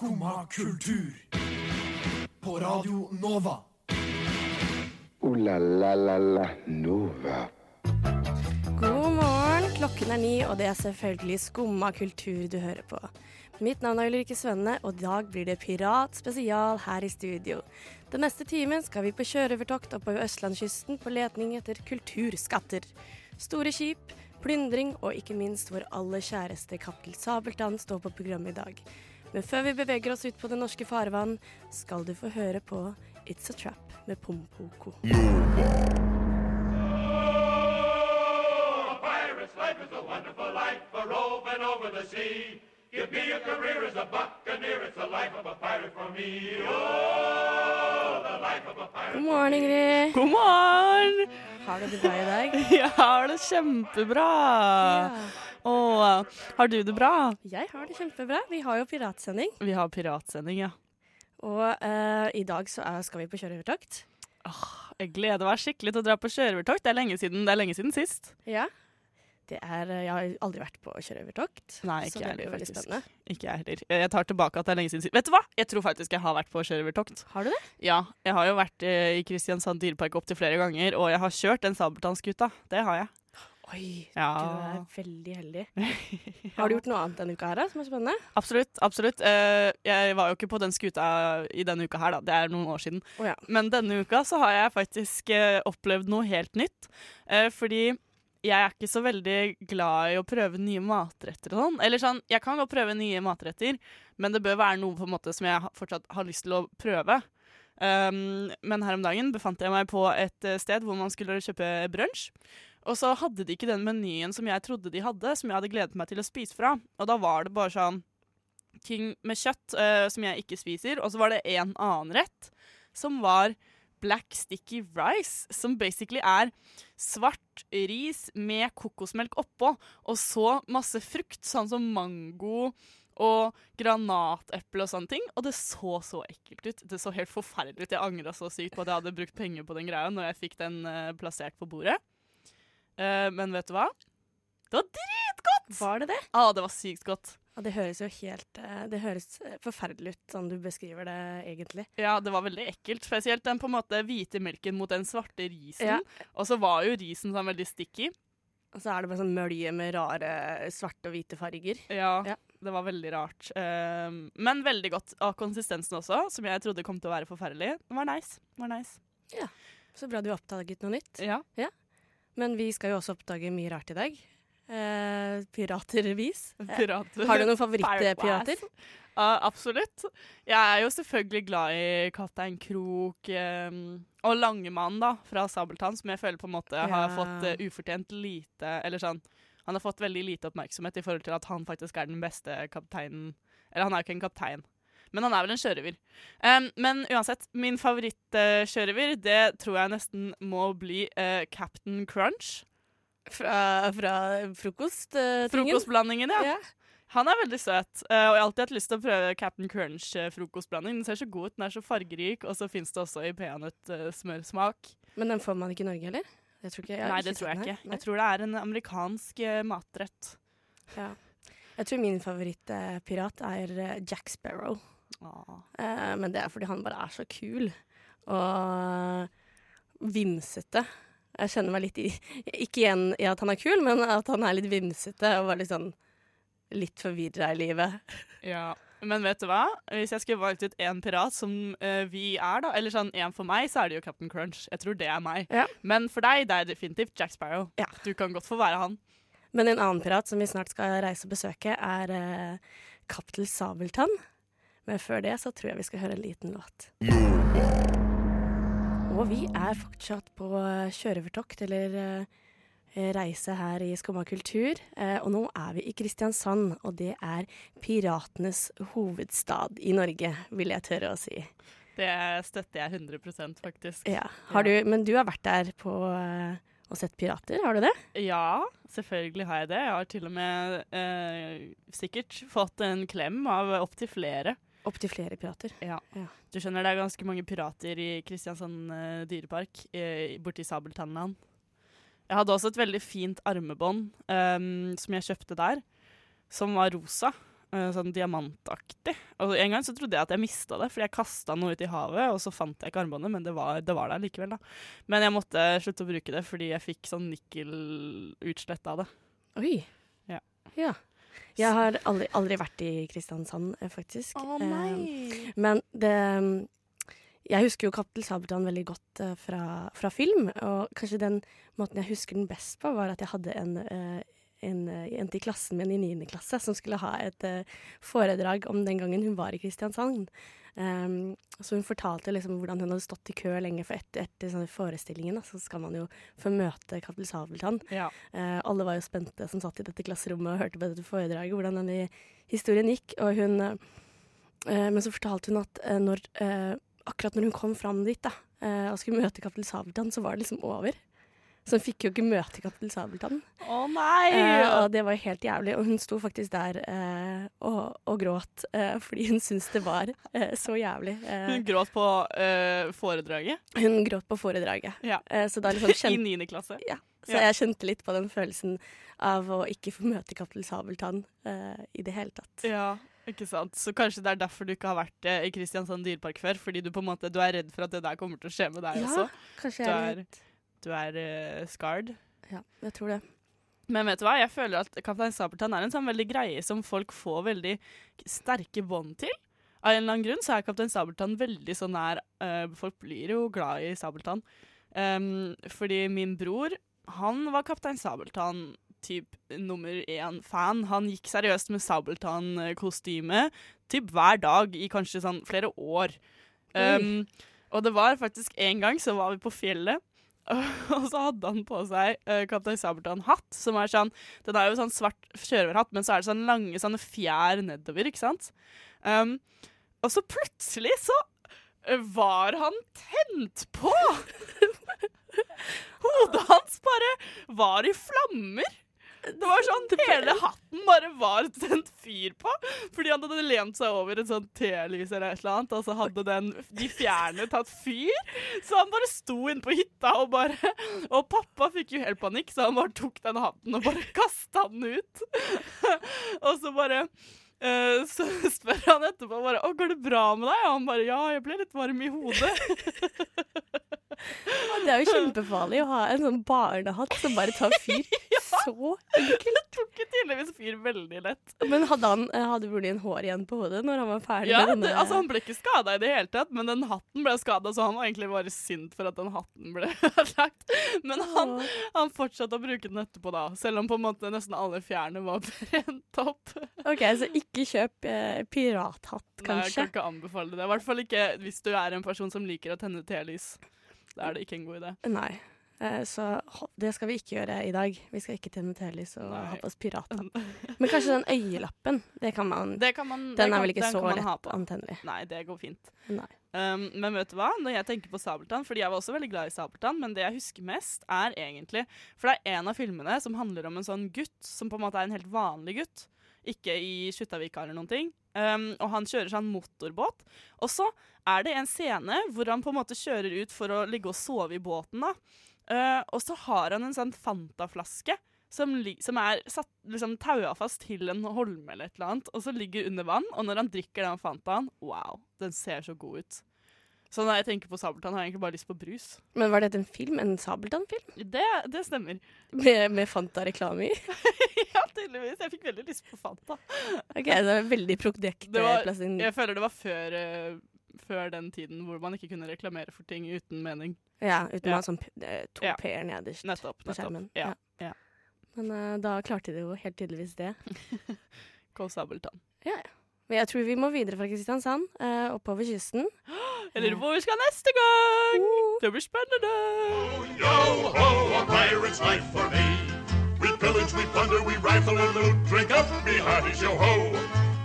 Skumma kultur. På Radio Nova. O-la-la-la-la Nova. God morgen, klokken er ni, og det er selvfølgelig Skumma kultur du hører på. Mitt navn er Ulrikke Svenne, og i dag blir det Pirat spesial her i studio. Den neste timen skal vi på sjørøvertokt oppover østlandskysten på letning etter kulturskatter. Store skip, plyndring og ikke minst vår aller kjæreste Kaptein Sabeltann står på programmet i dag. Men før vi beveger oss ut på det norske farvann, skal du få høre på It's a Trap med Pompoko. pirate's life is a wonderful life, a roving over the sea. Give me a career as a buccaneer, it's the life of a pirate for me. Oh, the life of a pirate. God morgen, Ingrid. God morgen! Har du det bra i dag? Jeg har det kjempebra. Og har du det bra? Jeg har det kjempebra. Vi har jo piratsending. Vi har piratsending, ja. Og uh, i dag så er, skal vi på kjøreovertokt. Jeg gleder meg skikkelig til å dra på kjøreovertokt. Det er lenge siden, det er lenge siden sist. Ja. Det er, eh, jeg har aldri vært på sjørøvertokt. Nei, ikke så det blir veldig spennende. Ikke jeg heller. Jeg tar tilbake at det er lenge siden. Vet du hva? Jeg tror faktisk jeg har vært på sjørøvertokt. Har du det? Ja, jeg har jo vært eh, i Kristiansand dyrepark opptil flere ganger, og jeg har kjørt den sabeltannskuta. Det har jeg. Oi, Ja. du er veldig heldig. Har du gjort noe annet denne uka her da, som er spennende? Absolutt. absolutt. Eh, jeg var jo ikke på den skuta i denne uka her, da. Det er noen år siden. Oh, ja. Men denne uka så har jeg faktisk opplevd noe helt nytt. Fordi jeg er ikke så veldig glad i å prøve nye matretter og sånn. Eller sånn, jeg kan godt prøve nye matretter, men det bør være noe på en måte som jeg fortsatt har lyst til å prøve. Um, men her om dagen befant jeg meg på et eh, sted hvor man skulle kjøpe brunsj. Og så hadde de ikke den menyen som jeg trodde de hadde, som jeg hadde gledet meg til å spise fra. Og da var det bare sånn ting med kjøtt uh, som jeg ikke spiser, og så var det en annen rett som var black sticky rice, som basically er svart ris med kokosmelk oppå, og så masse frukt, sånn som mango og granateple og sånne ting. Og det så så ekkelt ut. Det så helt forferdelig ut. Jeg angra så sykt på at jeg hadde brukt penger på den greia når jeg fikk den uh, plassert på bordet. Uh, men vet du hva? Det var dritgodt! Var det det? Ah, det var sykt godt. Ja, det høres jo helt eh, Det høres forferdelig ut, sånn du beskriver det egentlig. Ja, det var veldig ekkelt. Spesielt den på en måte hvite melken mot den svarte risen. Ja. Og så var jo risen sånn veldig sticky. Og så er det bare sånn mølje med rare svarte og hvite farger. Ja, Ja. det var veldig rart. Um, men veldig godt. Og konsistensen også, som jeg trodde kom til å være forferdelig, var nice. Var nice. Ja. Så bra du har oppdaget noe nytt. Ja. Ja. Men vi skal jo også oppdage mye rart i dag. Eh, piratervis. Pirater. har du noen favorittpirater? Uh, absolutt. Jeg er jo selvfølgelig glad i Kaptein Krok um, og Langemann da, fra Sabeltann, som jeg føler på en måte har Ja. fått uh, ufortjent lite Eller sånn Han har fått veldig lite oppmerksomhet i forhold til at han faktisk er den beste kapteinen Eller han er jo ikke en kaptein, men han er vel en sjørøver. Um, men uansett, min favorittsjørøver, det tror jeg nesten må bli eh, Captain Crunch. Fra, fra frokost? eh. Frokostblandingen, ja. Ja. Han er veldig søt, eh, og jeg har alltid hatt lyst til å prøve Captain Crunch-frokostblanding. Den ser så god ut, den er så fargerik, og så fins det også i peanøttsmørsmak. Men den får man ikke i Norge, eller? Jeg tror ikke, jeg Nei, det tror jeg ikke. Jeg tror det er en amerikansk eh, matrett. Ja. Jeg tror min favorittpirat er eh, Jack Sparrow. Åh. Eh, men det er fordi han bare er så kul. Og vimsete. Jeg kjenner meg litt i Ikke igjen i at han er kul, men at han er litt vimsete og bare litt sånn litt forvirra i livet. Ja. Men vet du hva? Hvis jeg skulle valgt ut én pirat som uh, vi er, da, eller sånn én for meg, så er det jo Captain Crunch. Jeg tror det er meg. Ja. Men for deg, det er definitivt Jack Sparrow. Ja. Du kan godt få være han. Men en annen pirat som vi snart skal reise og besøke, er eh, Kaptein Sabeltann. Men før det så tror jeg vi skal høre en liten låt. Og vi er fortsatt på kjørevertokt, eller eh, reise her i Skumma kultur. Eh, og nå er vi i Kristiansand, og det er piratenes hovedstad i Norge, vil jeg tørre å si. Det støtter jeg 100% faktisk. Ja. Har du, men du har vært der på eh, og sett pirater, har du det? Ja, selvfølgelig har jeg det. Jeg har til og med eh, sikkert fått en klem av opptil flere. Opptil flere pirater. Ja. Ja. Du skjønner, det er ganske mange pirater i Kristiansand uh, dyrepark, uh, borti Sabeltannland. Jeg hadde også et veldig fint armebånd um, som jeg kjøpte der, som var rosa. eh, sånn diamantaktig. Og en gang så trodde jeg at jeg mista det, fordi jeg kasta noe ut i havet, og så fant jeg ikke armbåndet, men det var, det var der likevel, da. Men jeg måtte slutte å bruke det fordi jeg fikk sånn nikkelutslett av det. Oi. Ja. ja. Jeg har aldri, aldri vært i Kristiansand, faktisk. Å oh, nei! men det Jeg husker jo Kaptein Sabeltann veldig godt eh, fra, fra film, og kanskje den måten jeg husker den best på, var at jeg hadde en, eh, en eh, jente i klassen min i 9. klasse som skulle ha et eh, foredrag om den gangen hun var i Kristiansand. Um, så hun fortalte liksom hvordan hun hadde stått i kø lenge, for etter, etter sånne forestillingen da, så skal man jo få møte Kaptein Sabeltann. Ja. Uh, alle var jo spente som satt i dette klasserommet og hørte på dette foredraget, hvordan denne historien gikk. Og hun, uh, men så fortalte hun at uh, når, akkurat når hun kom fram dit da, og skulle møte Kaptein Sabeltann, så var det liksom over. Så hun fikk jo ikke møte Kaptein Sabeltann. Å nei! Eh, og det var jo helt jævlig. Og hun sto faktisk der eh, og, og gråt eh, fordi hun syntes det var eh, så jævlig. Eh, Hun gråt på eh, foredraget hun gråt på foredraget. Ja. Eh, liksom i kjente niende klasse. Ja, så Ja. jeg kjente litt på den følelsen av å ikke få møte Kaptein Sabeltann eh, i det hele tatt. Ja, ikke sant. Så kanskje det er derfor du ikke har vært i Kristiansand dyrepark før. Fordi du på en måte du er redd for at det der kommer til å skje med deg Ja, også. kanskje jeg er, du er uh, scarred. Ja, jeg tror det. Men vet du hva, jeg føler at Kaptein Sabeltann er en sånn veldig greie som folk får veldig sterke bånd til. Av en eller annen grunn så er Kaptein Sabeltann veldig så nær uh, Folk blir jo glad i Sabeltann. Um, fordi min bror, han var Kaptein Sabeltann typ nummer én-fan. Han gikk seriøst med Sabeltann-kostyme typ hver dag i kanskje sånn flere år. Um, og det var faktisk en gang så var vi på fjellet, og så hadde han på seg uh, Kaptein Sabeltann-hatt, som er sånn Den er jo sånn svart sjørøverhatt, men så er det sånn lange sånne fjær nedover, ikke sant? Um, og så plutselig så uh, var han tent på! Hodet hans bare var i flammer. Det var sånn Hele hatten bare var tent fyr på. Fordi han hadde lent seg over et sånt telys eller et eller annet, og så hadde den, de fjerne tatt fyr. Så han bare sto inne på hytta og bare Og pappa fikk jo helt panikk, så han bare tok den hatten og bare kasta den ut. og så bare eh, så spør han etterpå bare 'Å, går det bra med deg?' Og han bare 'Ja, jeg ble litt varm i hodet'. Det er jo kjempefarlig å ha en sånn barnehatt som bare tar fyr. Så enkelt. Det tok jo tydeligvis fyr veldig lett. Men hadde, han, eh, hadde broren hår igjen på hodet når han var ferdig Ja, med denne det, altså Han ble ikke skada i det hele tatt, men den hatten ble skada, så han var egentlig bare sint for at den hatten ble ødelagt. Men han, han fortsatte å bruke den etterpå, da. Selv om på en måte nesten alle fjærene var brent opp. OK, så ikke kjøp eh, pirathatt, Nei, jeg kan ikke anbefale det. I hvert fall ikke hvis du er en person som liker å tenne telys. Da er det ikke en god idé. Nei. Eh, Så det skal vi ikke gjøre i dag. Vi skal ikke tenne telys og Nei. ha på oss pirathatt. Men kanskje den øyelappen. Det kan man, Det kan man, den er vel ikke så lett antennelig. Nei, det går fint. Um, men vet du hva? Når jeg tenker på Sabeltann, fordi jeg var også veldig glad i Sabeltann, men det jeg husker mest, er egentlig For det er en av filmene som handler om en sånn gutt som på en måte er en helt vanlig gutt. Ikke i Skjuttaviga eller noen ting. Um, og han kjører sånn motorbåt. Og så er det en scene hvor han på en måte kjører ut for å ligge og sove i båten. da. Uh, og så har han en sånn Fanta-flaske som, som er liksom, taua fast til en holme eller et eller annet, og så ligger under vann. Og når han drikker den Fantaen, wow, den ser så god ut. Så når jeg tenker på Sabeltann, har jeg egentlig bare lyst på brus. Men var dette en film? En Sabeltann-film? Det, det stemmer. Med, med Fanta-reklame i? ja, tydeligvis. Jeg fikk veldig lyst på Fanta. OK, det er veldig produkt Det plass inn. Jeg føler det var før, uh, før den tiden hvor man ikke kunne reklamere for ting uten mening. Ja, uten å Ja. ha sånn to Ja. p-er nederst Nettopp. på skjermen. Ja. ja. Men uh, da klarte de jo helt tydeligvis det. Gå Sabeltann. Men jeg tror vi må videre fra Kristiansand, uh, oppover kysten. Jeg lurer på hvor vi skal neste gang! Det blir spennende! Yo ho, a pirate's life for me. We pillage, we plunder, we rifle and loot. Drink up, me hearties, yo ho.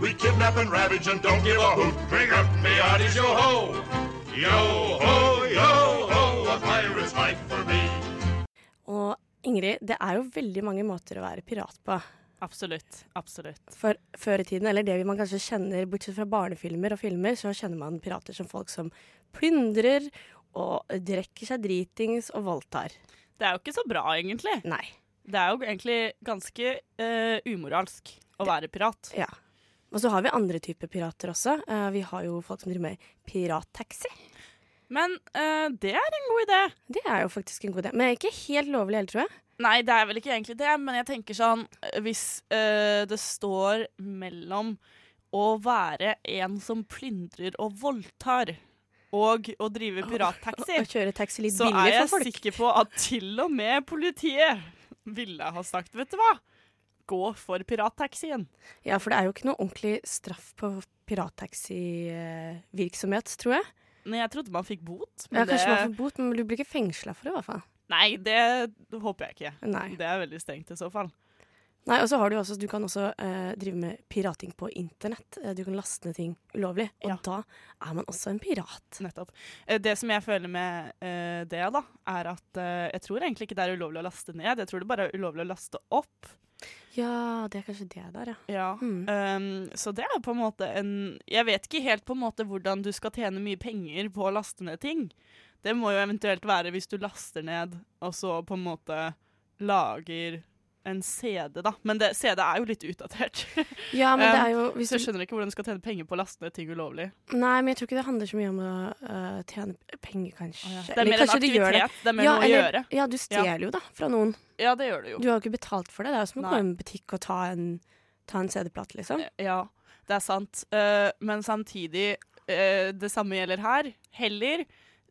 We kidnap and ravage and don't give a hoot. Drink up, me hearties, yo ho. Yo ho, yo ho, a pirate's life for me. Og Ingrid, det er jo veldig mange måter å være pirat på. Absolutt. Absolutt. For før i tiden, eller det man kanskje kjenner, bortsett fra barnefilmer og filmer, så kjenner man pirater som folk som plyndrer og drikker seg dritings og voldtar. Det er jo ikke så bra, egentlig. Nei. Det er jo egentlig ganske uh, umoralsk å være pirat. Ja. Og så har vi andre typer pirater også. Uh, vi har jo folk som driver med pirattaxi. Men uh, det er en god idé. Det er jo faktisk en god idé. Men ikke helt lovlig heller, tror jeg. Nei, det er vel ikke egentlig det, men jeg tenker sånn eh, Hvis øh, det står mellom å være en som plyndrer og voldtar, og å drive pirattaxi, Å kjøre taxi litt så er jeg sikker på at til og med politiet ville ha sagt, vet du hva, gå for pirattaxien. Ja, for det er jo ikke noe ordentlig straff på pirattaxivirksomhet, tror jeg. Nei, jeg trodde man fikk bot, Ja, kanskje man fikk får bot, men du blir ikke fengsla for det, i hvert fall. Nei, det håper jeg ikke. Nei. Det er veldig strengt i så fall. Nei, og så har du også, du kan også eh, drive med pirating på internett. Eh, Du kan laste ned ting ulovlig, og Ja. da er man også en pirat. Nettopp. Eh, Det som jeg føler med eh, det, da, er at eh, jeg tror egentlig ikke det er ulovlig å laste ned. Jeg tror det bare er ulovlig å laste opp. Ja, det er kanskje det der, ja. Ja. Mm. Um, så det er på en måte en Jeg vet ikke helt på en måte hvordan du skal tjene mye penger på å laste ned ting. Det må jo eventuelt være hvis du laster ned, og så på en måte lager en CD, da. Men det, CD er jo litt utdatert. Ja, men det Um, er jo hvis så jeg skjønner ikke hvordan du skal tjene penger på å laste ned ting ulovlig. Nei, men jeg tror ikke det handler så mye om å uh, tjene penger, kanskje. Det er Eller mer en aktivitet. det. Det er mer Ja, noe å gjøre. Ja, du stjeler jo da fra noen. Ja, det gjør du jo. Du har jo ikke betalt for det. Det er jo som å gå i en butikk og ta en, en CD-plate, liksom. Ja, det er sant. Uh, men samtidig, uh, det samme gjelder her. Heller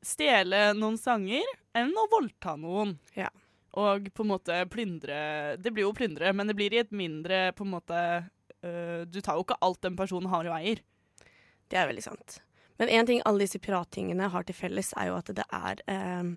stjele noen sanger enn å voldta noen. Ja. Og på en måte plyndre Det blir jo plyndre, men det blir i et mindre på en måte uh, Du tar jo ikke alt den personen har og eier. Det er veldig sant. Men én ting alle disse pirattingene har til felles, er jo at det er eh,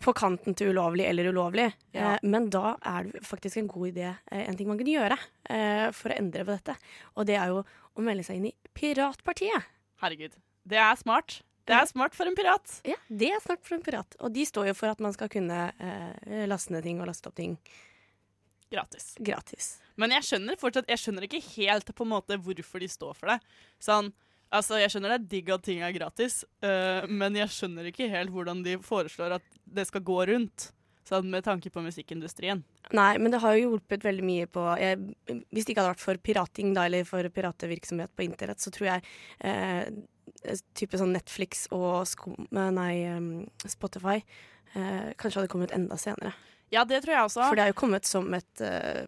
på kanten til ulovlig eller ulovlig. Ja. Eh, men da er det faktisk en god idé, eh, en ting man kan gjøre eh, for å endre på dette. Og det er jo å melde seg inn i Piratpartiet. Herregud. Det er smart. Det er smart for en pirat. Ja, det er smart for en pirat. Og de står jo for at man skal kunne eh, laste ned ting og laste opp ting Gratis. gratis. Men jeg skjønner fortsatt Jeg skjønner ikke helt på en måte hvorfor de står for det. Sånn, altså Jeg skjønner det er digg at ting er gratis, uh, men jeg skjønner ikke helt hvordan de foreslår at det skal gå rundt. Sånn med tanke på musikkindustrien. Nei, men det har jo hjulpet veldig mye på jeg, Hvis det ikke hadde vært for pirating, da, eller for piratvirksomhet på internett, så tror jeg eh, type sånn Netflix og skum, nei, Spotify eh, kanskje hadde kommet enda senere. Ja, det tror jeg også. For det er jo kommet som et eh,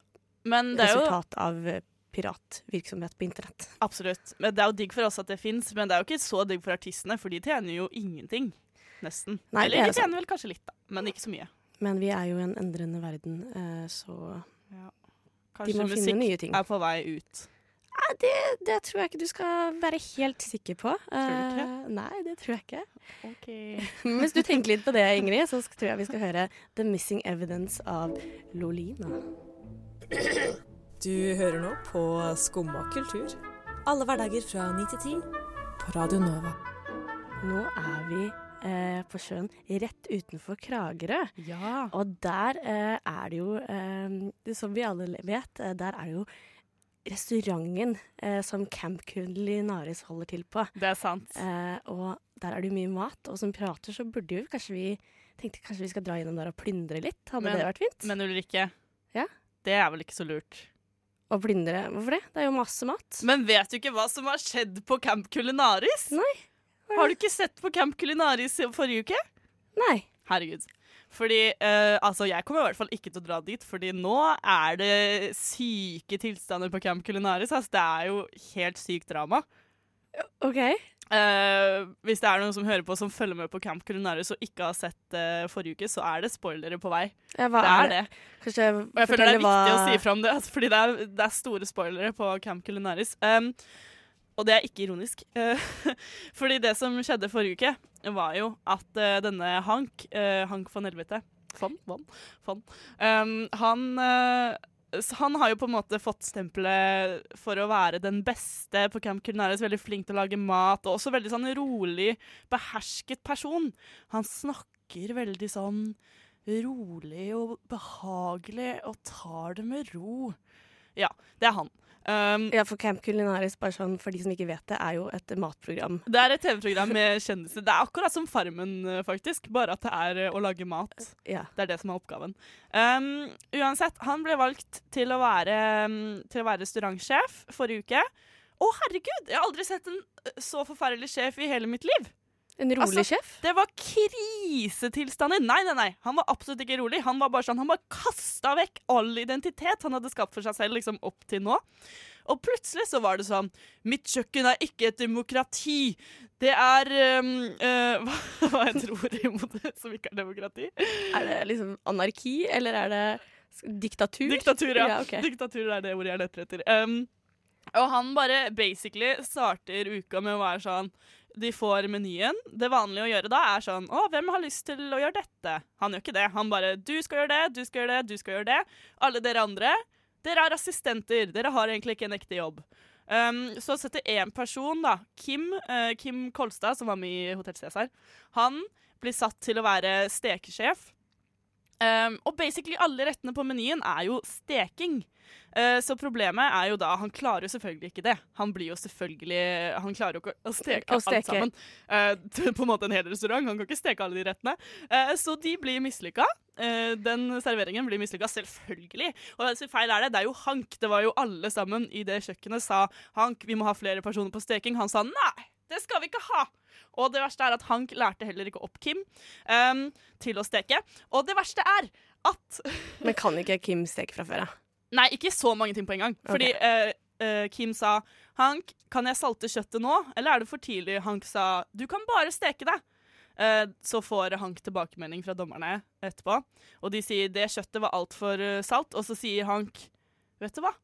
men det er jo resultat av eh, piratvirksomhet på internett. absolutt. Men det er jo digg for oss at det fins, men det er jo ikke så digg for artistene, for de tjener jo ingenting. Nesten. Nei, Eller er de tjener vel kanskje litt, da, men ikke så mye. Men vi er jo i en endrende verden, eh, så de Kanskje må finne nye ting. Kanskje musikk er på vei ut. Nei, det, det tror jeg ikke du skal være helt sikker på. Tror du ikke? Uh, nei, det tror jeg ikke. Ok. Hvis du tenker litt på det, Ingrid, så skal, tror jeg vi skal høre The Missing Evidence av Lolina. Du hører nå på Skumma kultur. Alle hverdager fra 9 til 10 på Radio Nova. Nå er vi eh, på sjøen rett utenfor Kragerø. Ja. Og der eh, er det jo, eh, som vi alle vet, eh, der er det jo restauranten eh, som Camp Culinaris holder til på. Det er sant. Eh, og der er det jo mye mat, og som pirater så burde jo kanskje vi tenkte kanskje vi skal dra gjennom der og plyndre litt. Hadde Men- det vært fint? Men Ulrikke, Ja? det er vel ikke så lurt. Å plyndre, hvorfor det? Det er jo masse mat. Men vet du ikke hva som har skjedd på Camp Culinaris? Nei. Har du ikke sett på Camp Culinaris forrige uke? Nei. Herregud. Fordi, eh, altså Jeg kommer i hvert fall ikke til å dra dit, fordi nå er det syke tilstander på Camp Culinaris. Altså, det er jo helt sykt drama. OK. Eh, hvis det er noen som hører på som følger med på Camp Culinaris og ikke har sett eh, forrige uke, så er det spoilere på vei. Ja, hva Det er det. Kanskje Og jeg føler det er fortelle viktig hva å si fram det, altså, fordi det er, det er store spoilere på Camp Culinaris. Um, og det er ikke ironisk. Uh, fordi det som skjedde forrige uke, var jo at uh, denne Hank, uh, Hank von Helvete Von? Von? Von. Um, han, han har jo på en måte fått stempelet for å være den beste på Camp Culinaris. Veldig flink til å lage mat, og også veldig sånn rolig, behersket person. Han snakker veldig sånn rolig og behagelig og tar det med ro. Ja, det er han. Um, Ja, for Camp Culinaris, bare sånn for de som ikke vet det, er jo et matprogram. det er et TV-program med kjendiser. Det er akkurat som Farmen, eh, faktisk, bare at det er eh, å lage mat. Ja. Det er det som er oppgaven. Um, uansett, han ble valgt til å være, um, til å være restaurantsjef forrige uke. Å, herregud! Jeg har aldri sett en eh, så forferdelig sjef i hele mitt liv. En rolig Altså, sjef? Det var krisetilstander. Nei, nei, nei. Han var absolutt ikke rolig. Han var bare sånn, han bare kasta vekk all identitet han hadde skapt for seg selv liksom opp til nå. Og plutselig så var det sånn Mitt kjøkken er ikke et demokrati. Det er um, uh, hva, hva heter ordet imot det som ikke er demokrati? Er det liksom anarki, eller er det diktatur? Diktatur, ja. Ja, okay. Diktatur er det ordet jeg leter etter. Um, og han bare basically starter uka med å være sånn De får menyen. Det vanlige å gjøre da er sånn Å, hvem har lyst til å gjøre dette? Han gjør ikke det. Han bare Du skal gjøre det, du skal gjøre det, du skal gjøre det. Alle dere andre, dere er assistenter. Dere har egentlig ikke en ekte jobb. Um, så setter én person, da, Kim, uh, Kim Kolstad, som var med i Hotell Cæsar, han blir satt til å være stekesjef. Um, og basically alle rettene på menyen er jo steking. Uh, så problemet er jo da Han klarer jo selvfølgelig ikke det. Han blir jo selvfølgelig Han klarer jo ikke å steke, Å steke. alt sammen. Uh, på en måte en hel restaurant. Han kan ikke steke alle de rettene. Uh, så de blir mislykka. Den serveringen blir mislykka, selvfølgelig. Og hvem feil er det? Det er jo Hank. Det var jo alle sammen i det kjøkkenet sa Hank, vi må ha flere personer på steking. Han sa nei, det skal vi ikke ha. Og det verste er at Hank lærte heller ikke opp Kim um, til å steke. Og det verste er at Men kan ikke Kim steke fra før av? Nei, ikke så mange ting på en gang. Fordi eh, uh, Kim sa Hank, kan jeg salte kjøttet nå, eller er det for tidlig? Hank sa du kan bare steke det. Eh, så får Hank tilbakemelding fra dommerne etterpå, og de sier det kjøttet var altfor salt. Og så sier Hank vet du hva?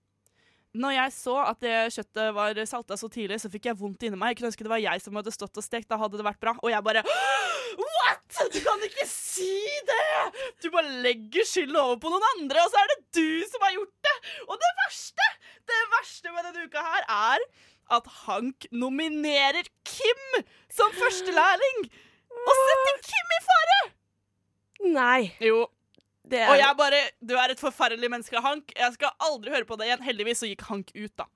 Når jeg så at det kjøttet var salta så tidlig, så fikk jeg vondt inni meg. Jeg kunne ønske det var jeg som hadde stått og stekt. Da hadde det vært bra. Og jeg bare What?! Du kan ikke si det! Du bare legger skylda over på noen andre, og så er det du som har gjort det! Og det verste, det verste med denne uka her er at Hank nominerer Kim som førstelærling! Og setter Kim i fare! Nei. Jo, Det og er jeg bare Du er et forferdelig menneske, Hank. Jeg skal aldri høre på det igjen. Heldigvis så gikk Hank ut, da.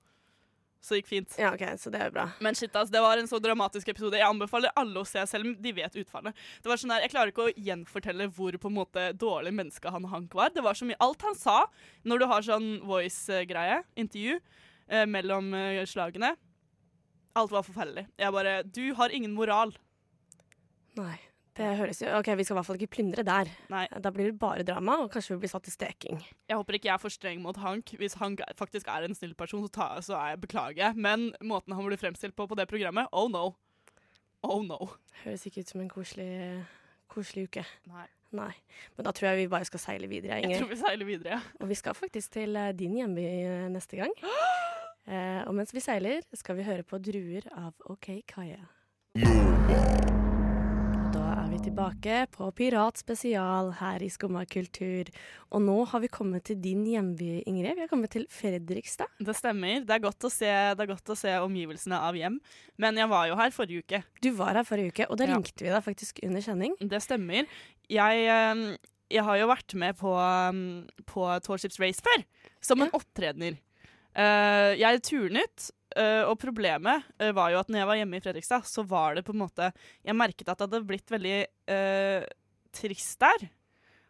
Så det gikk fint. Ja, OK, så det er bra. Men shit, ass, det var en så dramatisk episode. Jeg anbefaler alle å se, selv om de vet utfallet. Det var sånn der, Jeg klarer ikke å gjenfortelle hvor på en måte dårlig menneske han Hank var. Det var så mye Alt han sa når du har sånn voice-greie, intervju, eh, mellom eh, slagene Alt var forferdelig. Jeg bare Du har ingen moral. Nei. Det høres jo OK, vi skal i hvert fall ikke plyndre der. Nei. Da blir det bare drama, og kanskje vi blir satt til steking. Jeg håper ikke jeg er for streng mot Hank. Hvis Hank faktisk er en snill person, så, ta, så er jeg beklager. Men måten han blir fremstilt på på det programmet, oh no. Oh no. Høres ikke ut som en koselig, koselig uke. Nei. Nei. Men da tror jeg vi bare skal seile videre, Inger. Jeg tror vi seiler videre. ja. Og vi skal faktisk til eh, din hjemby eh, neste gang. Eh, og mens vi seiler, skal vi høre på 'Druer' av OK Kaja. Yeah. Tilbake på Pirat spesial her i Skumma kultur. Og nå har vi kommet til din hjemby, Ingrid. Vi har kommet til Fredrikstad. Det stemmer. Det er, godt å se, det er godt å se omgivelsene av hjem. Men jeg var jo her forrige uke. Du var her forrige uke, og da Ja. ringte vi deg faktisk under kjenning. Det stemmer. Jeg, eh, jeg har jo vært med på, um, på Tallships Race før, som en Ja. opptredener. Eh, jeg turnet, eh, og problemet uh, var jo at når jeg var hjemme i Fredrikstad, så var det på en måte Jeg merket at det hadde blitt veldig uh, trist der.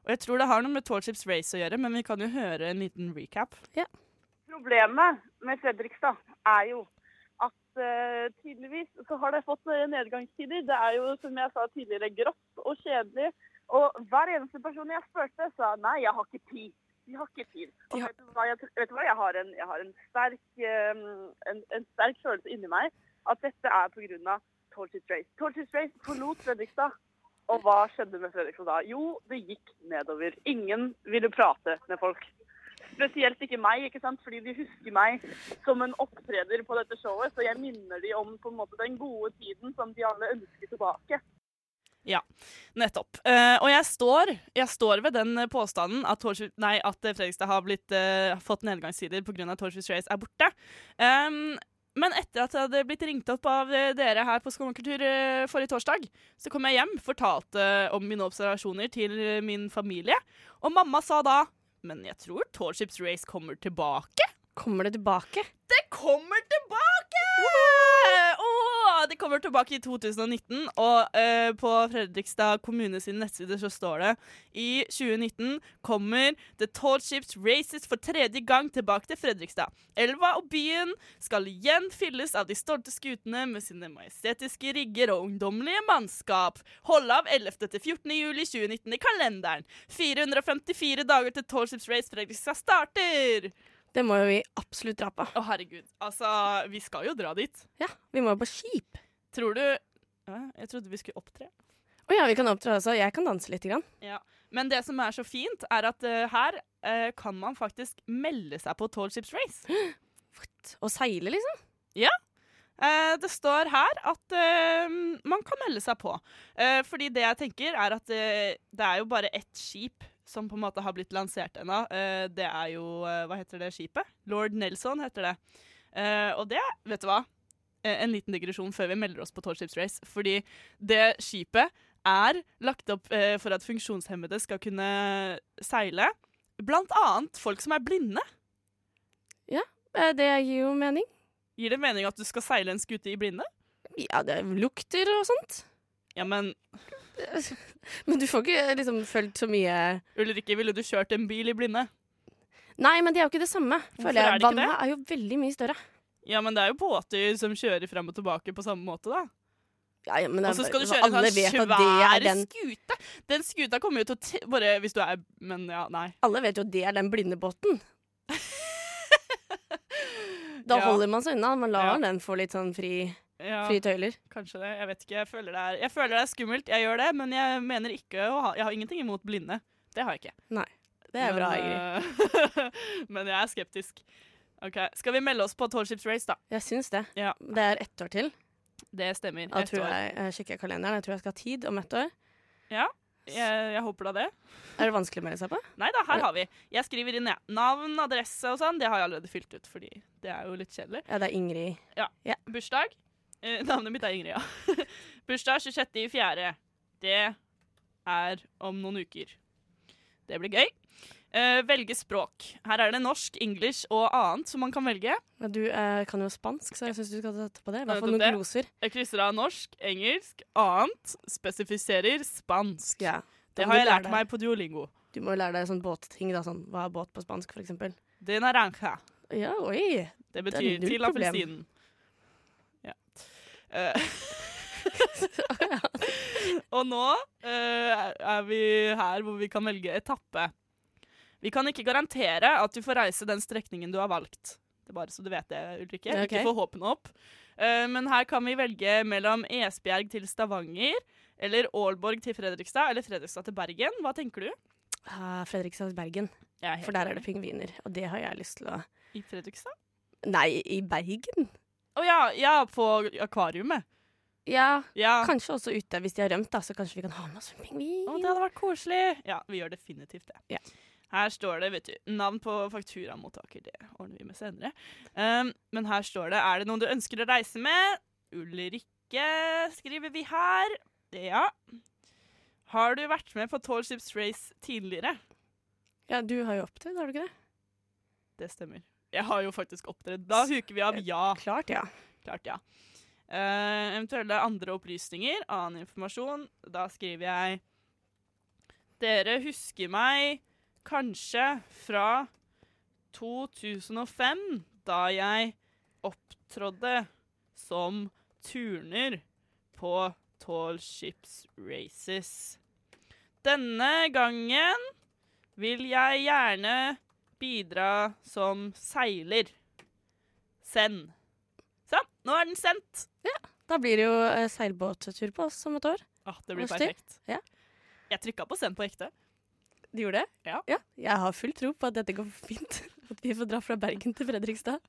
Og jeg tror det har noe med Tallships Race å gjøre, men vi kan jo høre en liten recap. Problemet med Fredrikstad er jo at tydeligvis så har det fått nedgangstider. Det er jo, som jeg sa tidligere, grått og kjedelig. Og hver eneste person jeg spurte, sa nei, jeg har ikke tid. De har ikke tid. Og har- vet, du hva, jeg, vet du hva, jeg har en, jeg har en, sterk, en, en sterk følelse inni meg at dette er pga. Tortoise Race. Tortoise Race forlot Fredrikstad. Og hva skjedde med Fredrikstad da? Jo, det gikk nedover. Ingen ville prate med folk. Spesielt ikke meg, ikke sant? fordi de husker meg som en opptreder på dette showet. Så jeg minner de om på en måte den gode tiden som de alle ønsker tilbake. Nettopp. Uh, og jeg står, jeg står ved den påstanden at, Torshus- nei, at Fredrikstad har blitt, uh, fått nedgangssider pga. Torshus Race er borte. Um, men etter at jeg hadde blitt ringt opp av eh, dere her på Skomakultur forrige torsdag, så kom jeg hjem, fortalte om mine observasjoner til min familie, og mamma sa da Men jeg tror Torships Race kommer tilbake. Kommer det tilbake? Det kommer tilbake! Det kommer tilbake i 2019, og uh, på Fredrikstad kommune sine nettsider så står det i 2019 kommer The Tall Ships Races for tredje gang tilbake til Fredrikstad. Elva og byen skal igjen fylles av de stolte skutene med sine majestetiske rigger og ungdommelige mannskap. Hold av 11. til 14. juli 2019 i kalenderen. 454 dager til Tall Ships Race Fredrikstad starter! Det må jo vi absolutt dra på. Å, herregud. Altså, vi skal jo dra dit. Ja, Vi må jo på skip. Tror du ja, Jeg trodde vi skulle opptre. Å ja, vi kan opptre også. Jeg kan danse litt. Grann. Ja. Men det som er så fint, er at uh, her uh, kan man faktisk melde seg på Tall Ships Race. Og seile, liksom. Eh, det står her at man kan melde seg på. Fordi det jeg tenker, er at det er jo bare ett skip som på en måte har blitt lansert ennå. Eh, det er jo eh, Hva heter det skipet? Lord Nelson heter det. Eh, og det, vet du hva? En liten digresjon før vi melder oss på Tall Ships Race. Fordi det skipet er lagt opp for at funksjonshemmede skal kunne seile. Blant annet folk som er blinde. Ja, Det gir jo mening. Gir det mening at du skal seile en skute i blinde? Ja, det lukter og sånt. Ja, men Men du får ikke liksom følt så mye Ulrikke, ville du kjørt en bil i blinde? Nei, men det er jo ikke det samme. Hvorfor er det ikke Vannet det? er jo veldig mye større. Ja, men det er jo båter som kjører frem og tilbake på samme måte, da. Ja, ja, men det Og er så skal du kjøre en sånn vet at det svær den, skute. Den skuta kommer jo til å t Bare hvis du er Men ja, nei. Alle vet jo at det er den blinde båten. Da Ja. holder man seg unna. Man lar den få litt sånn fri, Ja, frie tøyler. kanskje det. Jeg vet ikke. Jeg føler, det er, jeg føler det er skummelt. Jeg gjør det, men jeg mener ikke å ha Jeg har ingenting imot blinde. Det har jeg ikke. Nei. Det er bra, Ingrid. men, men jeg er skeptisk. Ok, Skal vi melde oss på Tall Ships Race, da? Jeg syns det. Ja. Det er ett år til. Det stemmer. Da tror jeg, jeg sjekker kalenderen. Jeg tror jeg skal ha tid om ett år. Jeg, jeg håper da det. Er det vanskelig å melde seg på? Nei da, her har vi. Jeg skriver inn ja. navn, adresse og sånn. Det har jeg allerede fylt ut, fordi det er jo litt kjedelig. Ja, det er Ingrid. Ja, Bursdag. Eh, navnet mitt er Ingrid, ja. Bursdag 26.4. Det er om noen uker. Det blir gøy. Eh, velge språk. Her er det norsk, engelsk og annet som man kan velge. Ja, du eh, kan jo spansk, så jeg syns du skal ta på det. I hvert fall noen gloser. Jeg krysser av norsk, engelsk, annet. Spesifiserer spansk. Ja. Det har jeg lært deg. meg på Duolingo. Du må jo lære deg sånn båtting, da. Sånn, hva er båt på spansk, for eksempel? De naranja. Ja, oi. Det betyr det til appelsinen. Eh, og nå uh, er vi her hvor vi kan velge etappe. Vi kan ikke garantere at du får reise den strekningen du har valgt. Det er bare så du vet det, Ulrikke. Okay. Ikke få håpene opp. Uh, men her kan vi velge mellom Esbjerg til Stavanger, eller Aalborg til Fredrikstad, eller Fredrikstad til Bergen. Hva tenker du? Ah, Fredrikstad Bergen. For der er det pingviner, og det har jeg lyst til å I Fredrikstad? Nei, i Bergen? Å ja, ja, på akvariumet. Ja, Ja. kanskje også ute. Hvis de har rømt, da, så kanskje vi kan ha med oss en pingvin. Å, det hadde vært koselig. Ja, vi gjør definitivt det. Ja. Her står det, vet du, navn på fakturamottaker. Det ordner vi med senere. Um, men her står det Er det noen du ønsker å reise med? Ulrikke skriver vi her. Det, ja. Har du vært med på Tall Ships Race tidligere? Ja, du har jo opptrådt, har du ikke det? Det stemmer. Jeg har jo faktisk opptredd. Da huker vi av ja. Klart, ja. Klart, ja. Uh, eventuelle andre opplysninger, annen informasjon. Da skriver jeg Dere husker meg kanskje fra 2005, da jeg opptrådde som turner på Tall Ships Races. Denne gangen vil jeg gjerne bidra som seiler. Send. Sånn, nå er den sendt. Ja, Da blir det jo eh, seilbåttur på oss om et år. Ah, det blir perfekt. Ja. Jeg trykka på send på ekte. Du gjorde det? Ja. Jeg har full tro på at dette går fint. At vi får dra fra Bergen til Fredrikstad.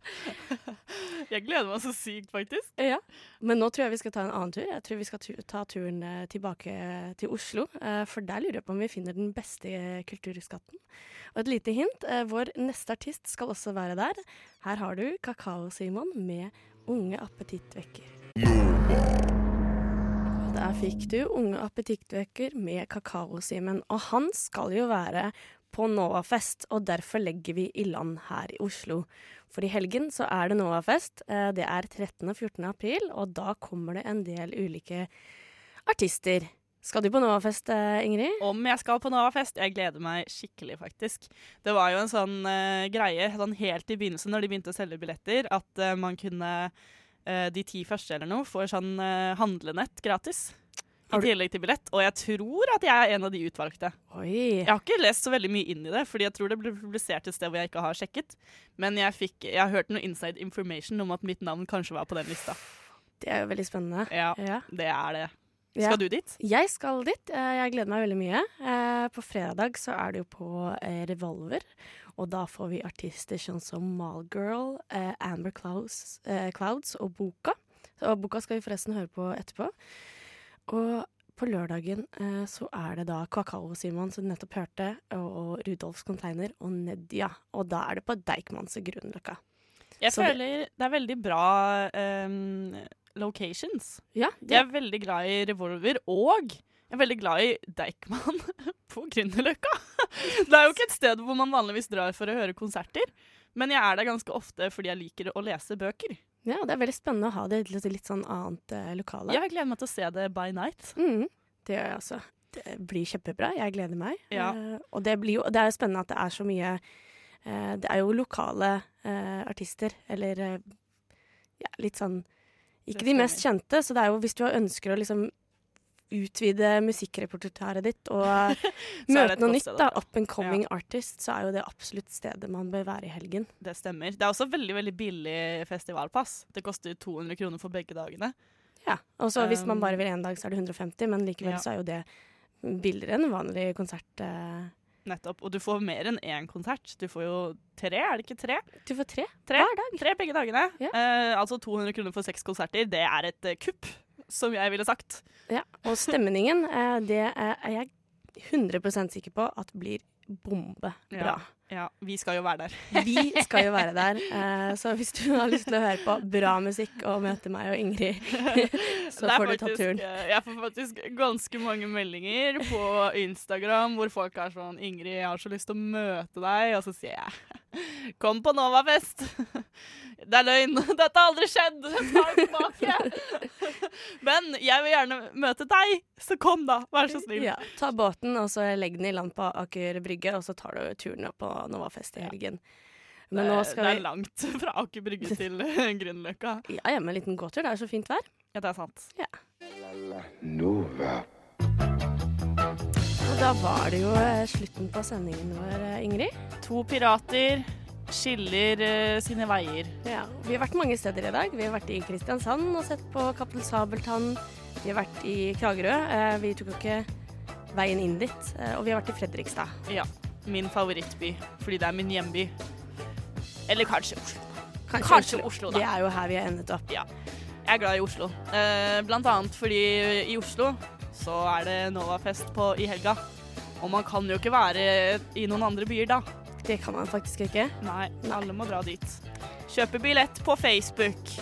Jeg gleder meg så sykt, faktisk. Ja. Men nå tror jeg vi skal ta en annen tur. Jeg tror vi skal ta turen eh, tilbake til Oslo. eh, For der lurer jeg på om vi finner den beste kulturskatten. Og et lite hint. eh, Vår neste artist skal også være der. Her har du Kakao-Simon med Unge appetittvekker. Der fikk du Unge appetittvekker med Kakao-Simen. Og han skal jo være på Novafest, og derfor legger vi i land her i Oslo. For i helgen så er det Novafest. Eh, Det er 13. og 14. april, og da kommer det en del ulike artister. Skal du på Novafest, eh, Ingrid? Om jeg skal på Novafest? Jeg gleder meg skikkelig, faktisk. Det var jo en sånn uh, greie sånn helt i begynnelsen, når de begynte å selge billetter, at uh, man kunne uh, de ti første eller noe får sånn handlenett gratis. I tillegg til billett. Og jeg tror at jeg er en av de utvalgte. Oi. Jeg har ikke lest så veldig mye inn i det, fordi jeg tror det ble publisert et sted hvor jeg ikke har sjekket. Men jeg, fikk, jeg har hørt noe inside information om at mitt navn kanskje var på den lista. Det er jo veldig spennende. Ja, Ja. det er det. Ja. Skal du dit? Jeg skal dit. Eh, Jeg gleder meg veldig mye. Eh, På fredag så er det jo på eh, Revolver, og da får vi artister sånn som Malgirl, Amber Clouds, Clouds og Boka. Og Boka skal vi forresten høre på etterpå. Og på lørdagen eh, så er det da Kakao-Simon, som du nettopp hørte, og, og Rudolfs Container og Nedia. Og da er det på Deichmans og Grünerløkka. Jeg Så føler det er veldig bra um, locations. Ja, Jeg er veldig glad i Revolver, og jeg er veldig glad i Deichman på Grünerløkka. Det er jo ikke et sted hvor man vanligvis drar for å høre konserter, men jeg er der ganske ofte fordi jeg liker å lese bøker. Ja, det er veldig spennende å ha det i et litt sånn annet eh, lokale. Jeg gleder meg til å se det by night. Mm, det gjør jeg også. Det blir kjempebra. Jeg gleder meg. Ja. Eh, og det, blir jo, det er jo spennende at det er så mye eh, Det er jo lokale eh, artister, eller eh, ja, litt sånn Ikke de mest kjente, så det er jo hvis du ønsker å liksom utvide musikkrepertoaret ditt og møte noe nytt, da, up and coming artist, så er jo det absolutt stedet man bør være i helgen. Det stemmer. Det er også veldig veldig billig festivalpass. Det koster 200 kroner for begge dagene. Ja, og så hvis man Um, bare vil én dag, så er det 150, men likevel ja. så er jo det billigere enn vanlig konsert. eh. Nettopp. Og du får mer enn én konsert. Du får jo tre, er det ikke tre? Du får tre Tre, hver dag. tre begge dagene. Ja. Eh, altså 200 kroner for seks konserter. Det er et eh, kupp, som jeg ville sagt. Ja, og stemningen, eh, det er er jeg 100% sikker på at blir bombebra. Ja. Ja, vi skal jo være der. Vi skal jo være der, eh, så hvis du har lyst til å høre på bra musikk og møte meg og Ingrid, så får faktisk, du ta turen. eh, Jeg får faktisk ganske mange meldinger på Instagram hvor folk er sånn 'Ingrid, jeg har så lyst til å møte deg.' Og så sier jeg 'Kom på Novafest'. Det er løgn. Dette har aldri skjedd. Ta det tilbake. Men jeg vil gjerne møte deg, så kom, da. Vær så snill. Ja, ta båten, og så legg den i land på Aker Brygge, og så tar du turen opp på Novafest i helgen. Men nå det, vi det er vi langt fra Aker Brygge til eh, Grünerløkka. Ja, ja, med en liten gåtur. Det er så fint vær. Ja, det er sant. La la Nova. Og da var det jo eh, slutten på sendingen vår, eh, Ingrid. To pirater skiller uh, sine veier. Ja, vi har vært mange steder i dag. Vi har vært i Kristiansand og sett på Kaptein Sabeltann. Vi har vært i Kragerø. Uh, vi tok jo ikke veien inn dit. Uh, og vi har vært i Fredrikstad. Ja. Min favorittby, fordi det er min hjemby. Eller kanskje Oslo. Kanskje Oslo, da. Det er jo her vi har endet opp. Ja. Jeg er glad i Oslo. Blant annet fordi i Oslo så er det Novafest på, i helga. Og man kan jo ikke være i noen andre byer da. Det kan man faktisk ikke. Nei, alle må dra dit. Kjøpe billett på Facebook.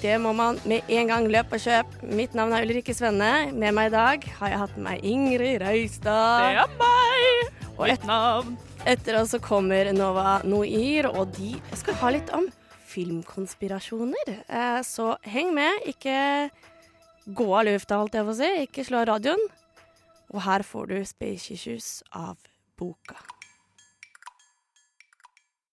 Det må man med en gang. Løp og kjøp. Mitt navn er Ulrikke Svenne. Med meg i dag har jeg hatt med meg Ingrid Det er meg! Og Mitt navn. Etter oss så kommer Nova Noir, og de skal ha litt om filmkonspirasjoner. Eh, Så heng med. Ikke gå av lufta, holdt jeg på å si. Ikke slå av radioen. Og her får du Space Issues av boka.